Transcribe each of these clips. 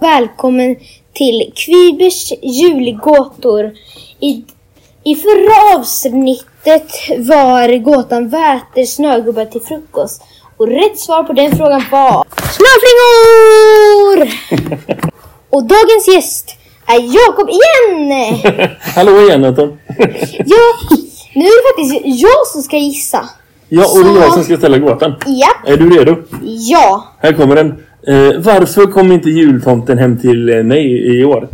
välkommen till Kvibers julgåtor. I, I förra avsnittet var gåtan Väter snögubbar till frukost. Och rätt svar på den frågan var snöflingor! Och dagens gäst är Jakob igen! Hallå igen Anton! Ja, nu är det faktiskt jag som ska gissa. Ja, och det är Så- jag som ska ställa gåtan. Ja, Är du redo? ja. Här kommer den. Eh, varför kom inte jultomten hem till eh, mig i år?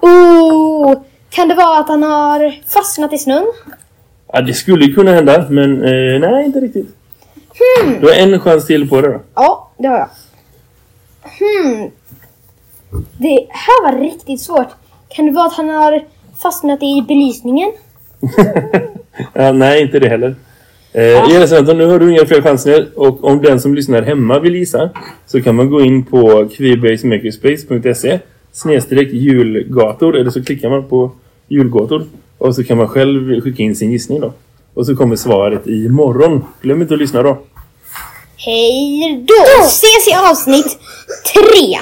Oh, kan det vara att han har fastnat i snön? Ja, det skulle ju kunna hända, men eh, nej, inte riktigt. Du har en chans till på det då. Ja, det har jag. Hmm. Det här var riktigt svårt. Kan det vara att han har fastnat i belysningen? Ja, nej, inte det heller. Eh. Anton, nu har du inga fler chanser. Och om den som lyssnar hemma vill gissa så kan man gå in på kvibasemackerspace.se snedstreck julgator eller så klickar man på julgator och så kan man själv skicka in sin gissning då. Och så kommer svaret imorgon. Glöm inte att lyssna då. Hej då! Ses i avsnitt tre!